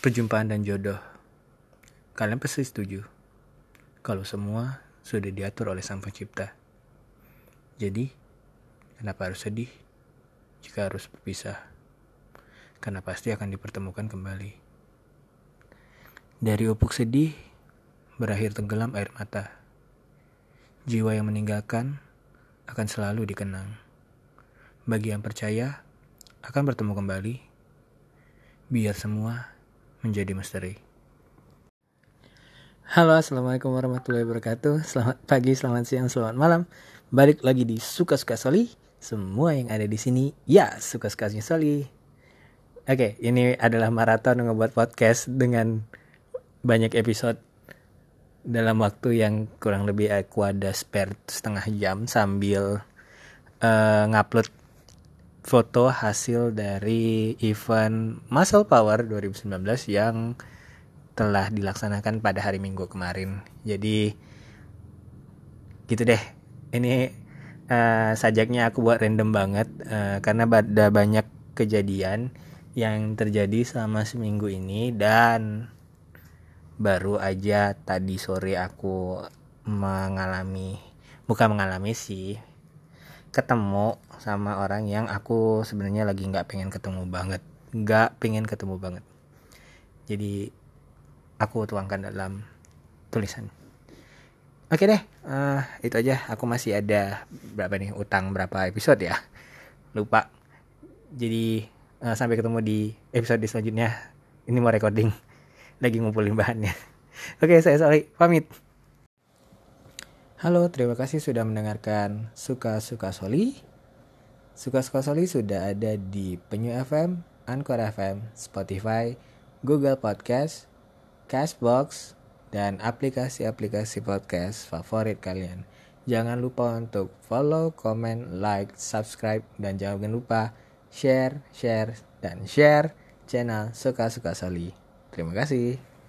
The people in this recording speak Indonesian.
Perjumpaan dan jodoh. Kalian pasti setuju kalau semua sudah diatur oleh Sang Pencipta. Jadi, kenapa harus sedih jika harus berpisah? Karena pasti akan dipertemukan kembali. Dari upuk sedih, berakhir tenggelam air mata. Jiwa yang meninggalkan akan selalu dikenang. Bagi yang percaya, akan bertemu kembali. Biar semua menjadi misteri. Halo, assalamualaikum warahmatullahi wabarakatuh. Selamat pagi, selamat siang, selamat malam. Balik lagi di suka-suka Soli. Semua yang ada di sini, ya suka-sukanya Soli. Oke, ini adalah maraton ngebuat podcast dengan banyak episode dalam waktu yang kurang lebih aku ada spare setengah jam sambil uh, ngupload foto hasil dari event Muscle Power 2019 yang telah dilaksanakan pada hari Minggu kemarin. Jadi gitu deh. Ini uh, sajaknya aku buat random banget uh, karena ada banyak kejadian yang terjadi selama seminggu ini dan baru aja tadi sore aku mengalami bukan mengalami sih ketemu sama orang yang aku sebenarnya lagi nggak pengen ketemu banget. Nggak pengen ketemu banget. Jadi aku tuangkan dalam tulisan. Oke deh uh, itu aja. Aku masih ada berapa nih utang berapa episode ya? Lupa. Jadi uh, sampai ketemu di episode selanjutnya. Ini mau recording. Lagi ngumpulin bahannya. Oke saya sorry pamit Halo, terima kasih sudah mendengarkan Suka-Suka Soli. Suka-Suka Soli sudah ada di Penyu FM, Anchor FM, Spotify, Google Podcast, Cashbox, dan aplikasi-aplikasi podcast favorit kalian. Jangan lupa untuk follow, comment, like, subscribe, dan jangan lupa share, share, dan share channel Suka-Suka Soli. Terima kasih.